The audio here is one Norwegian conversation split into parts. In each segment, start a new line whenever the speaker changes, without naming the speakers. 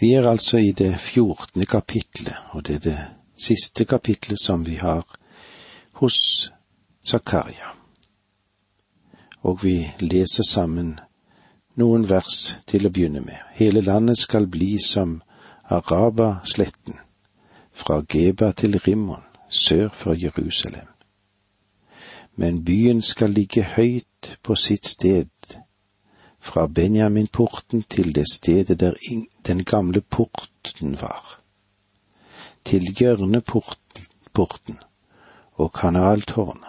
Vi er altså i det fjortende kapitlet, og det er det siste kapitlet som vi har hos Zakaria. Og vi leser sammen noen vers til å begynne med. Hele landet skal bli som Araba-sletten, fra Geba til Rimmon, sør for Jerusalem. Men byen skal ligge høyt på sitt sted, fra Benjaminporten til det stedet der den gamle porten var, til hjørneporten og kanaltårnet,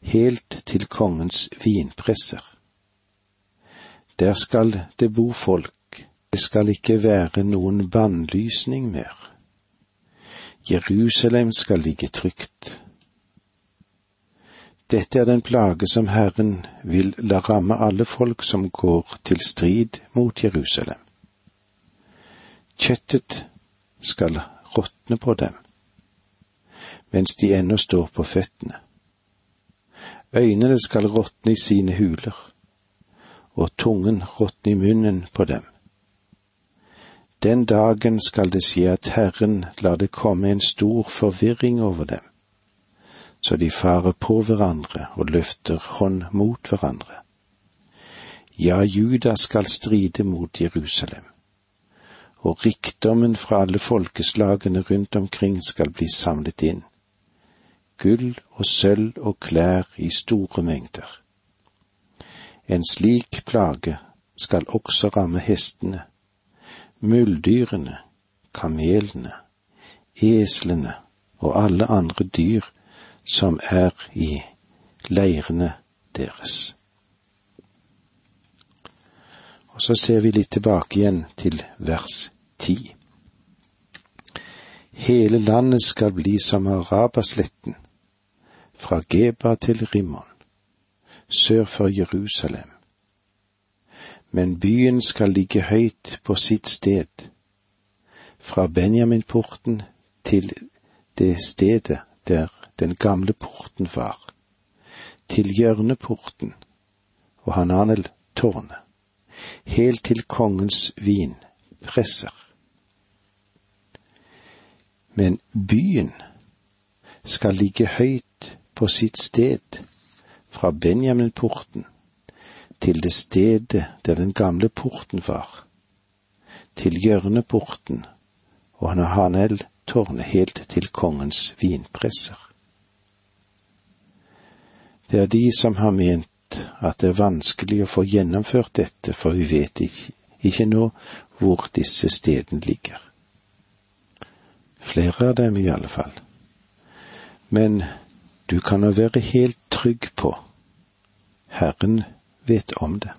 helt til kongens vinpresser. Der skal det bo folk, det skal ikke være noen bannlysning mer. Jerusalem skal ligge trygt. Dette er den plage som Herren vil la ramme alle folk som går til strid mot Jerusalem. Kjøttet skal råtne på dem, mens de ennå står på føttene. Øynene skal råtne i sine huler, og tungen råtne i munnen på dem. Den dagen skal det skje at Herren lar det komme en stor forvirring over dem, så de farer på hverandre og løfter hånd mot hverandre. Ja, Juda skal stride mot Jerusalem, og rikdommen fra alle folkeslagene rundt omkring skal bli samlet inn, gull og sølv og klær i store mengder. En slik plage skal også ramme hestene, mulddyrene, kamelene, eslene og alle andre dyr som er i leirene deres. Og så ser vi litt tilbake igjen til vers ti. Hele landet skal bli som Arabasletten, fra Geba til Rimmon sør for Jerusalem. Men byen skal ligge høyt på sitt sted, fra Benjaminporten til det stedet der den gamle porten var, til hjørneporten og Hananel-tårnet, helt til kongens vinpresser. Men byen skal ligge høyt på sitt sted, fra Benjaminporten til det stedet der den gamle porten var, til hjørneporten og Hanel-tårnet helt til kongens vinpresser. Det er de som har ment at det er vanskelig å få gjennomført dette, for vi vet ikke, ikke nå hvor disse stedene ligger. Flere av dem i alle fall. Men du kan nå være helt trygg på Herren vet om det.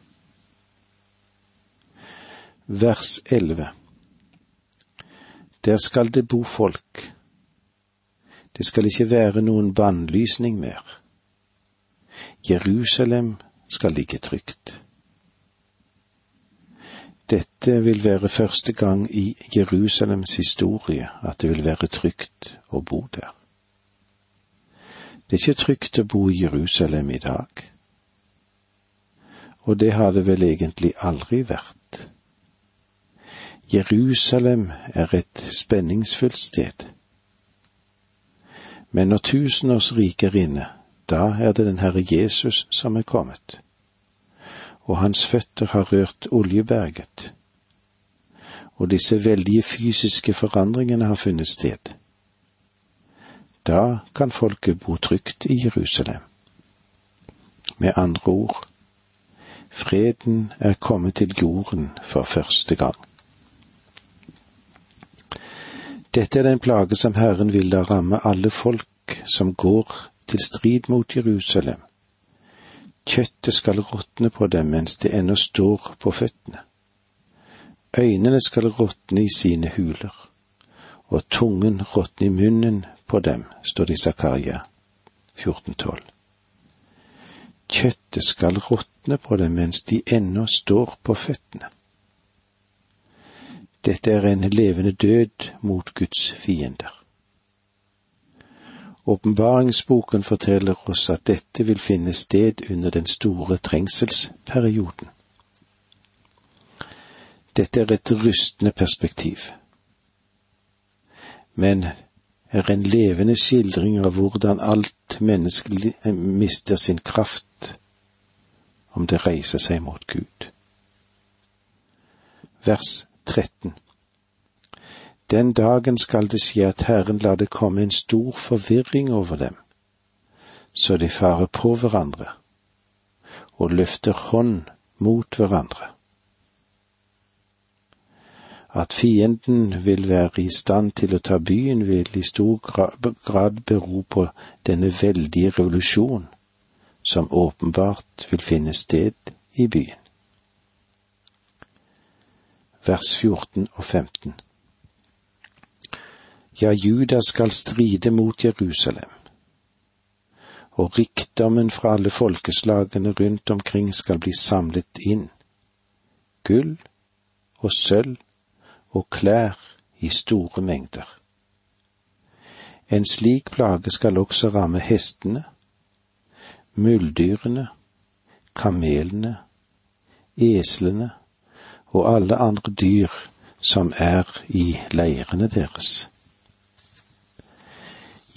Vers 11 Der skal det bo folk. Det skal ikke være noen bannlysning mer. Jerusalem skal ligge trygt. Dette vil være første gang i Jerusalems historie at det vil være trygt å bo der. Det er ikke trygt å bo i Jerusalem i dag og det har det vel egentlig aldri vært. Jerusalem er et spenningsfullt sted. Men når tusenårsriket er inne, da er det den Herre Jesus som er kommet, og hans føtter har rørt oljeberget, og disse veldige fysiske forandringene har funnet sted. Da kan folket bo trygt i Jerusalem. Med andre ord, Freden er kommet til jorden for første gang. Dette er den plage som Herren vil la ramme alle folk som går til strid mot Jerusalem. Kjøttet skal råtne på dem mens det ennå står på føttene. Øynene skal råtne i sine huler, og tungen råtne i munnen på dem, står det i Zakaria 1412. Kjøttet skal råtne på dem mens de ennå står på føttene. Dette er en levende død mot Guds fiender. Åpenbaringsboken forteller oss at dette vil finne sted under den store trengselsperioden. Dette er et rystende perspektiv, men er en levende skildring av hvordan alt menneskelig mister sin kraft om det reiser seg mot Gud. Vers 13 Den dagen skal det skje at Herren lar det komme en stor forvirring over dem, så de farer på hverandre og løfter hånd mot hverandre at fienden vil være i stand til å ta byen, vil i stor grad bero på denne veldige revolusjon som åpenbart vil finne sted i byen. Vers 14 og 15 Ja, Juda skal stride mot Jerusalem, og rikdommen fra alle folkeslagene rundt omkring skal bli samlet inn. Gull og sølv og klær i store mengder. En slik plage skal også ramme hestene, muldyrene, kamelene, eslene og alle andre dyr som er i leirene deres.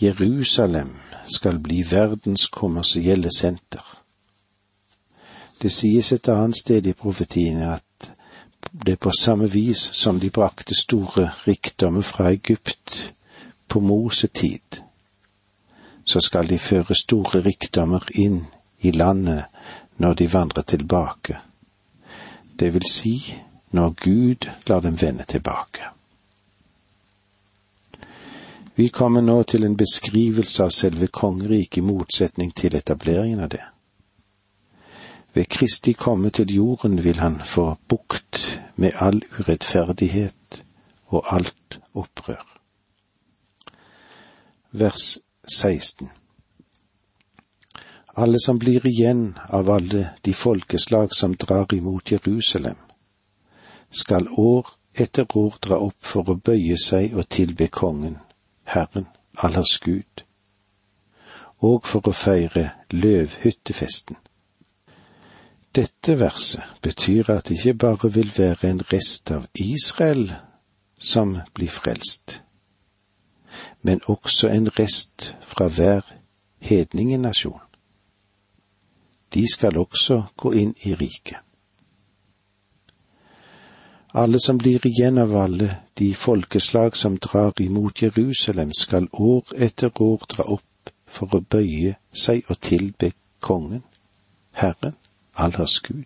Jerusalem skal bli verdens kommersielle senter. Det sies et annet sted i profetiene at det på samme vis som de brakte store rikdommer fra Egypt på Mosetid, så skal de føre store rikdommer inn i landet når de vandrer tilbake, det vil si når Gud lar dem vende tilbake. Vi kommer nå til en beskrivelse av selve kongeriket i motsetning til etableringen av det. Ved Kristi komme til jorden vil han få bukt med all urettferdighet og alt opprør. Vers 16 Alle som blir igjen av alle de folkeslag som drar imot Jerusalem, skal år etter år dra opp for å bøye seg og tilbe Kongen, Herren, allers Gud, og for å feire løvhyttefesten. Dette verset betyr at det ikke bare vil være en rest av Israel som blir frelst, men også en rest fra hver hedningenasjon. De skal også gå inn i riket. Alle som blir igjen av alle de folkeslag som drar imot Jerusalem, skal år etter år dra opp for å bøye seg og tilbe kongen, Herren allers Gud.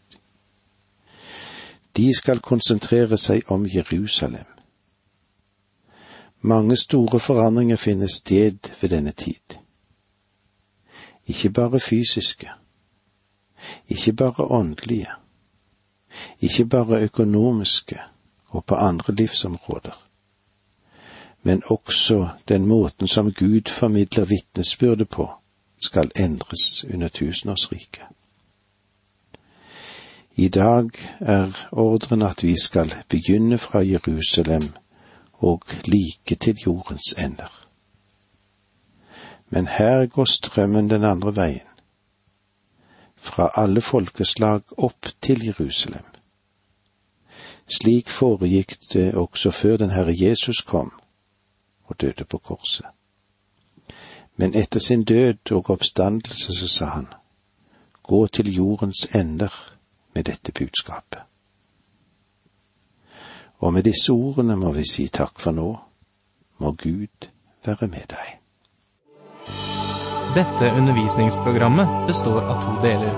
De skal konsentrere seg om Jerusalem. Mange store forandringer finner sted ved denne tid. Ikke bare fysiske, ikke bare åndelige, ikke bare økonomiske og på andre livsområder, men også den måten som Gud formidler vitnesbyrdet på, skal endres under tusenårsriket. I dag er ordren at vi skal begynne fra Jerusalem og like til jordens ender. Men her går strømmen den andre veien, fra alle folkeslag opp til Jerusalem. Slik foregikk det også før den Herre Jesus kom og døde på korset. Men etter sin død og oppstandelse så sa han, gå til jordens ender med dette budskapet. Og med disse ordene må vi si takk for nå. Må Gud være med deg.
Dette undervisningsprogrammet består av to deler.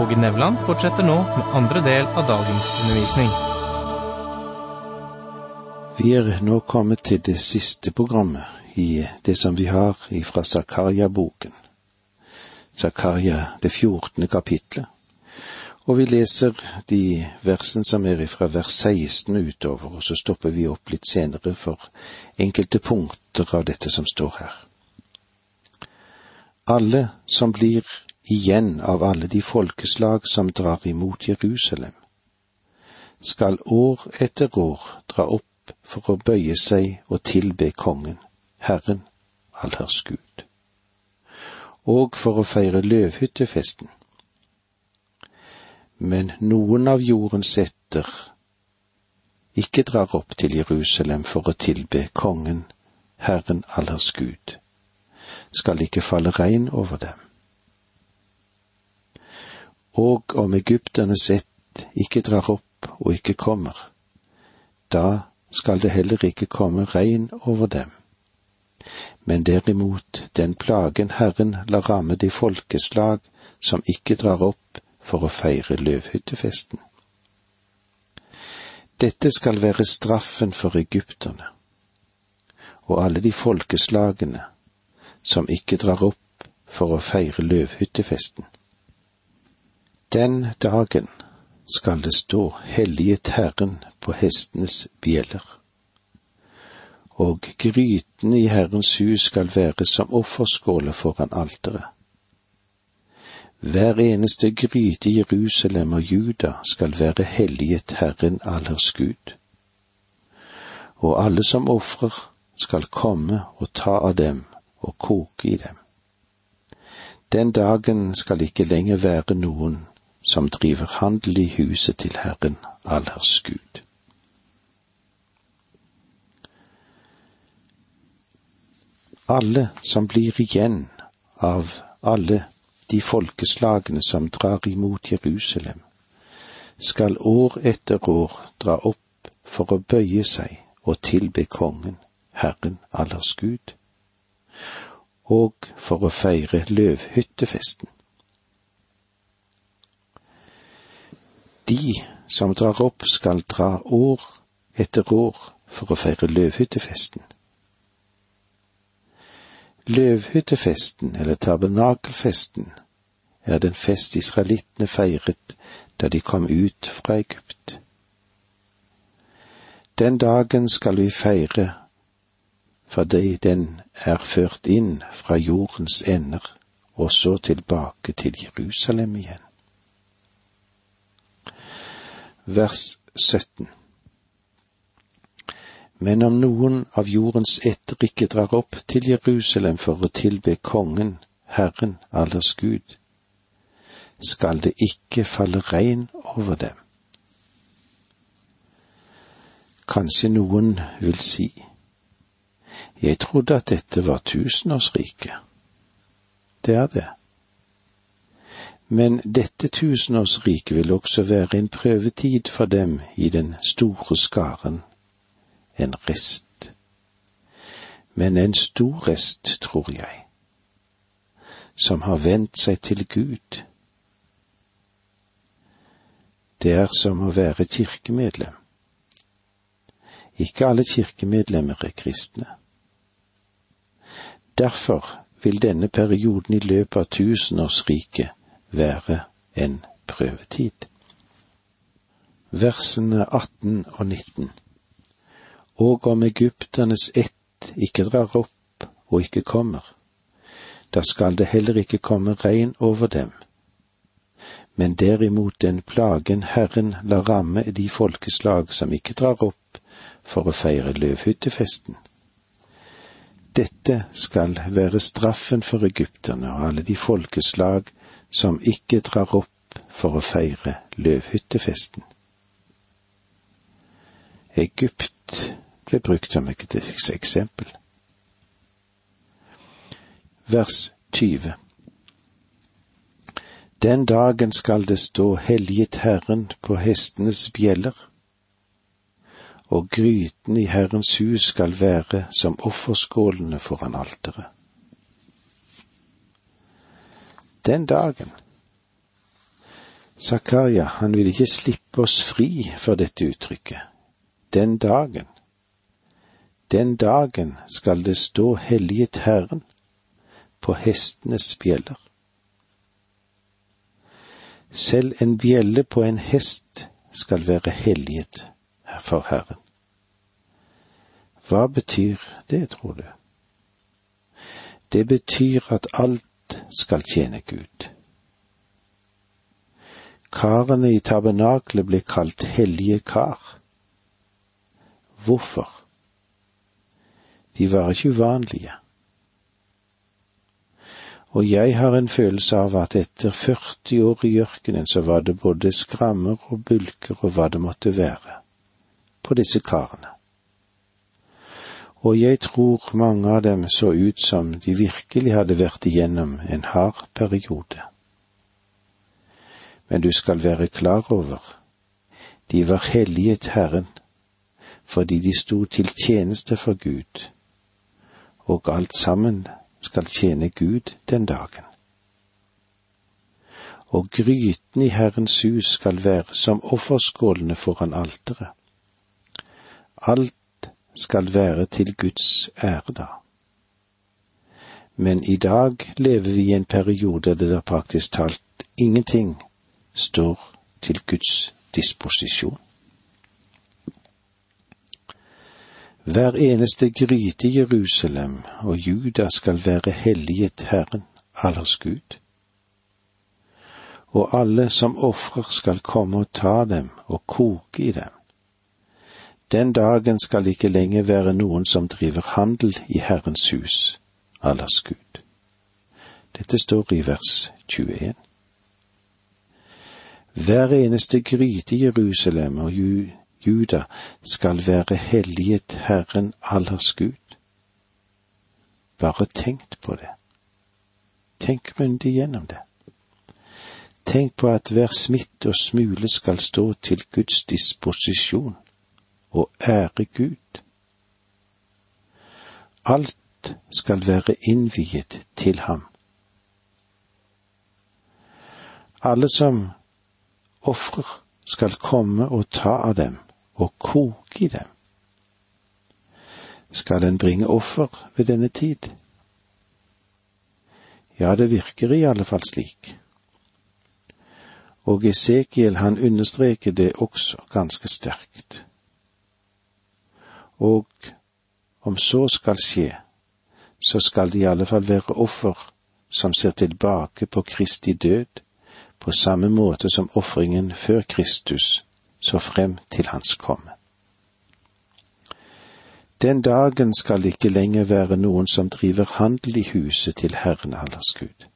Åge Nevland fortsetter nå med andre del av dagens undervisning.
Vi er nå kommet til det siste programmet i det som vi har ifra Zakaria-boken. Zakaria, det fjortende kapitlet og vi leser de versene som er fra vers 16 utover, og så stopper vi opp litt senere for enkelte punkter av dette som står her. Alle som blir igjen av alle de folkeslag som drar imot Jerusalem, skal år etter år dra opp for å bøye seg og tilbe kongen, Herren, allherrs Gud, og for å feire løvhyttefesten. Men noen av jordens ætter ikke drar opp til Jerusalem for å tilbe kongen, Herren allers Gud, skal ikke falle regn over dem. Og om egypterne sett ikke drar opp og ikke kommer, da skal det heller ikke komme regn over dem. Men derimot den plagen Herren lar ramme de folkeslag som ikke drar opp for å feire løvhyttefesten. Dette skal være straffen for egypterne og alle de folkeslagene som ikke drar opp for å feire løvhyttefesten. Den dagen skal det stå helliget Herren på hestenes bjeller, og grytene i Herrens hus skal være som offerskåler foran alteret. Hver eneste gryte i Jerusalem og Juda skal være helliget Herren allers Gud. Og alle som ofrer, skal komme og ta av dem og koke i dem. Den dagen skal ikke lenger være noen som driver handel i huset til Herren allers Gud. Alle som blir igjen av alle de folkeslagene som drar imot Jerusalem, skal år etter år dra opp for å bøye seg og tilbe kongen, Herren allers Gud, og for å feire løvhyttefesten. De som drar opp, skal dra år etter år for å feire løvhyttefesten. Løvhyttefesten, eller tabernakelfesten, er den fest israelittene feiret da de kom ut fra Egypt. Den dagen skal vi feire fordi den er ført inn fra jordens ender og så tilbake til Jerusalem igjen. Vers 17 Men om noen av jordens etter ikke drar opp til Jerusalem for å tilbe kongen, Herren allers Gud, skal det ikke falle regn over dem. Kanskje noen vil si, jeg trodde at dette var tusenårsriket. Det er det. Men dette tusenårsriket vil også være en prøvetid for dem i den store skaren, en rest. Men en stor rest, tror jeg, som har vendt seg til Gud det er som å være kirkemedlem. Ikke alle kirkemedlemmer er kristne. Derfor vil denne perioden i løpet av tusenårsriket være en prøvetid. Versene 18 og 19 Og om egypternes ett ikke drar opp og ikke kommer, da skal det heller ikke komme regn over dem men derimot den plagen Herren lar ramme de folkeslag som ikke drar opp for å feire løvhyttefesten. Dette skal være straffen for egypterne og alle de folkeslag som ikke drar opp for å feire løvhyttefesten. Egypt ble brukt som et eksempel. Vers 20 den dagen skal det stå helliget Herren på hestenes bjeller, og gryten i Herrens hus skal være som offerskålene foran alteret. Den dagen Zakaria, han vil ikke slippe oss fri for dette uttrykket. Den dagen. Den dagen skal det stå helliget Herren på hestenes bjeller. Selv en bjelle på en hest skal være helliget for Herren. Hva betyr det, tror du? Det betyr at alt skal tjene Gud. Karene i tabernaklet ble kalt hellige kar. Hvorfor? De var ikke uvanlige og jeg har en følelse av at etter 40 år i ørkenen så var det både skrammer og bulker og hva det måtte være, på disse karene. Og jeg tror mange av dem så ut som de virkelig hadde vært igjennom en hard periode. Men du skal være klar over, de var helliget Herren, fordi de sto til tjeneste for Gud, og alt sammen skal tjene Gud den dagen og gryten i Herrens hus skal være som offerskålene foran alteret. Alt skal være til Guds ære da. Men i dag lever vi i en periode der praktisk talt ingenting står til Guds disposisjon. Hver eneste gryte i Jerusalem og Juda skal være helliget Herren, allers Gud og alle som ofrer skal komme og ta dem og koke i dem. Den dagen skal ikke lenger være noen som driver handel i Herrens hus, Allahs Gud. Dette står i vers 21. Hver eneste gryte i Jerusalem og Juda skal være helliget Herren Allahs Gud. Bare tenk på det. Tenk grundig gjennom det. Tenk på at hver smitt og smule skal stå til Guds disposisjon og ære Gud. Alt skal være innviet til ham. Alle som ofrer, skal komme og ta av dem og koke i dem. Skal en bringe offer ved denne tid? Ja, det virker i alle fall slik og Esekiel han understreker det også ganske sterkt. Og om så skal skje, så skal det i alle fall være offer som ser tilbake på Kristi død, på samme måte som ofringen før Kristus så frem til Hans komme. Den dagen skal det ikke lenger være noen som driver handel i huset til Herren allers Gud.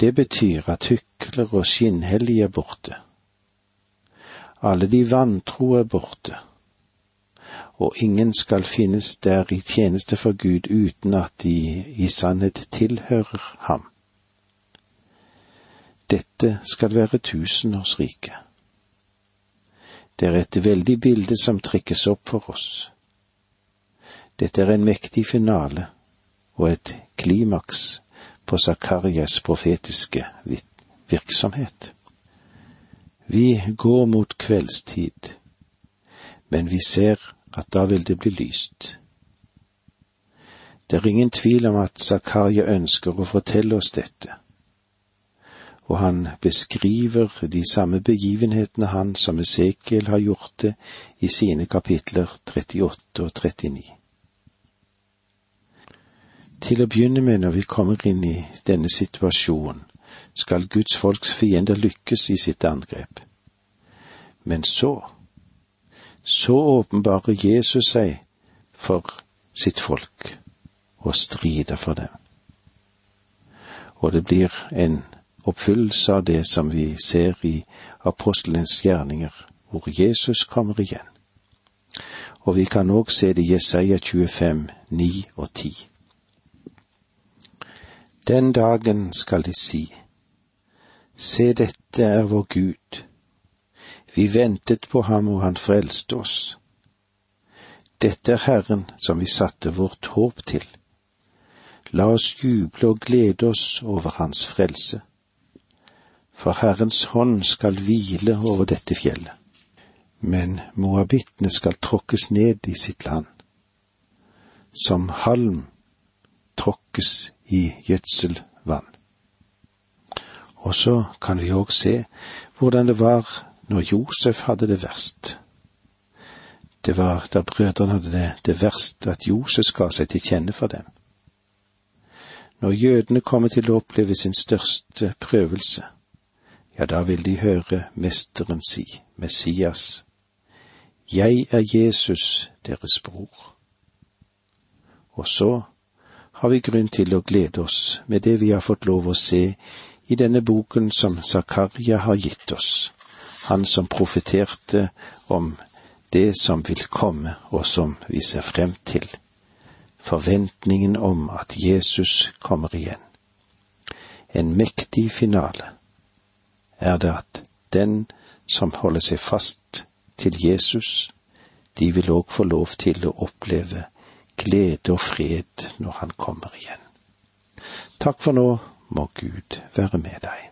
Det betyr at hykler og skinnhellige er borte. Alle de vantro er borte, og ingen skal finnes der i tjeneste for Gud uten at de i sannhet tilhører ham. Dette skal være tusenårsriket. Det er et veldig bilde som trekkes opp for oss. Dette er en mektig finale og et klimaks på Zakarias profetiske virksomhet. Vi går mot kveldstid, men vi ser at da vil det bli lyst. Det er ingen tvil om at Zakaria ønsker å fortelle oss dette, og han beskriver de samme begivenhetene han som Esekiel har gjort det i sine kapitler 38 og 39. Til å begynne med, når vi kommer inn i denne situasjonen, skal Guds folks fiender lykkes i sitt angrep. Men så, så åpenbarer Jesus seg for sitt folk og strider for dem. Og det blir en oppfyllelse av det som vi ser i apostelens gjerninger, hvor Jesus kommer igjen. Og vi kan òg se det i Jesaja 25, 9 og 10. Den dagen skal de si, Se, dette er vår Gud. Vi ventet på ham, og han frelste oss. Dette er Herren som vi satte vårt håp til. La oss juble og glede oss over Hans frelse. For Herrens hånd skal hvile over dette fjellet. Men moabittene skal tråkkes ned i sitt land. Som halm tråkkes i gjødselvann. Og så kan vi òg se hvordan det var når Josef hadde det verst. Det var da brødrene hadde det, det verst at Josef ga seg til kjenne for dem. Når jødene kommer til å oppleve sin største prøvelse, ja, da vil de høre Mesteren si, Messias, Jeg er Jesus, deres bror. Og så har vi grunn til å glede oss med det vi har fått lov å se i denne boken som Zakaria har gitt oss, han som profeterte om det som vil komme, og som vi ser frem til, forventningen om at Jesus kommer igjen. En mektig finale er det at den som holder seg fast til Jesus, de vil òg få lov til å oppleve glede og fred når han kommer igjen. Takk for nå, må Gud være med deg.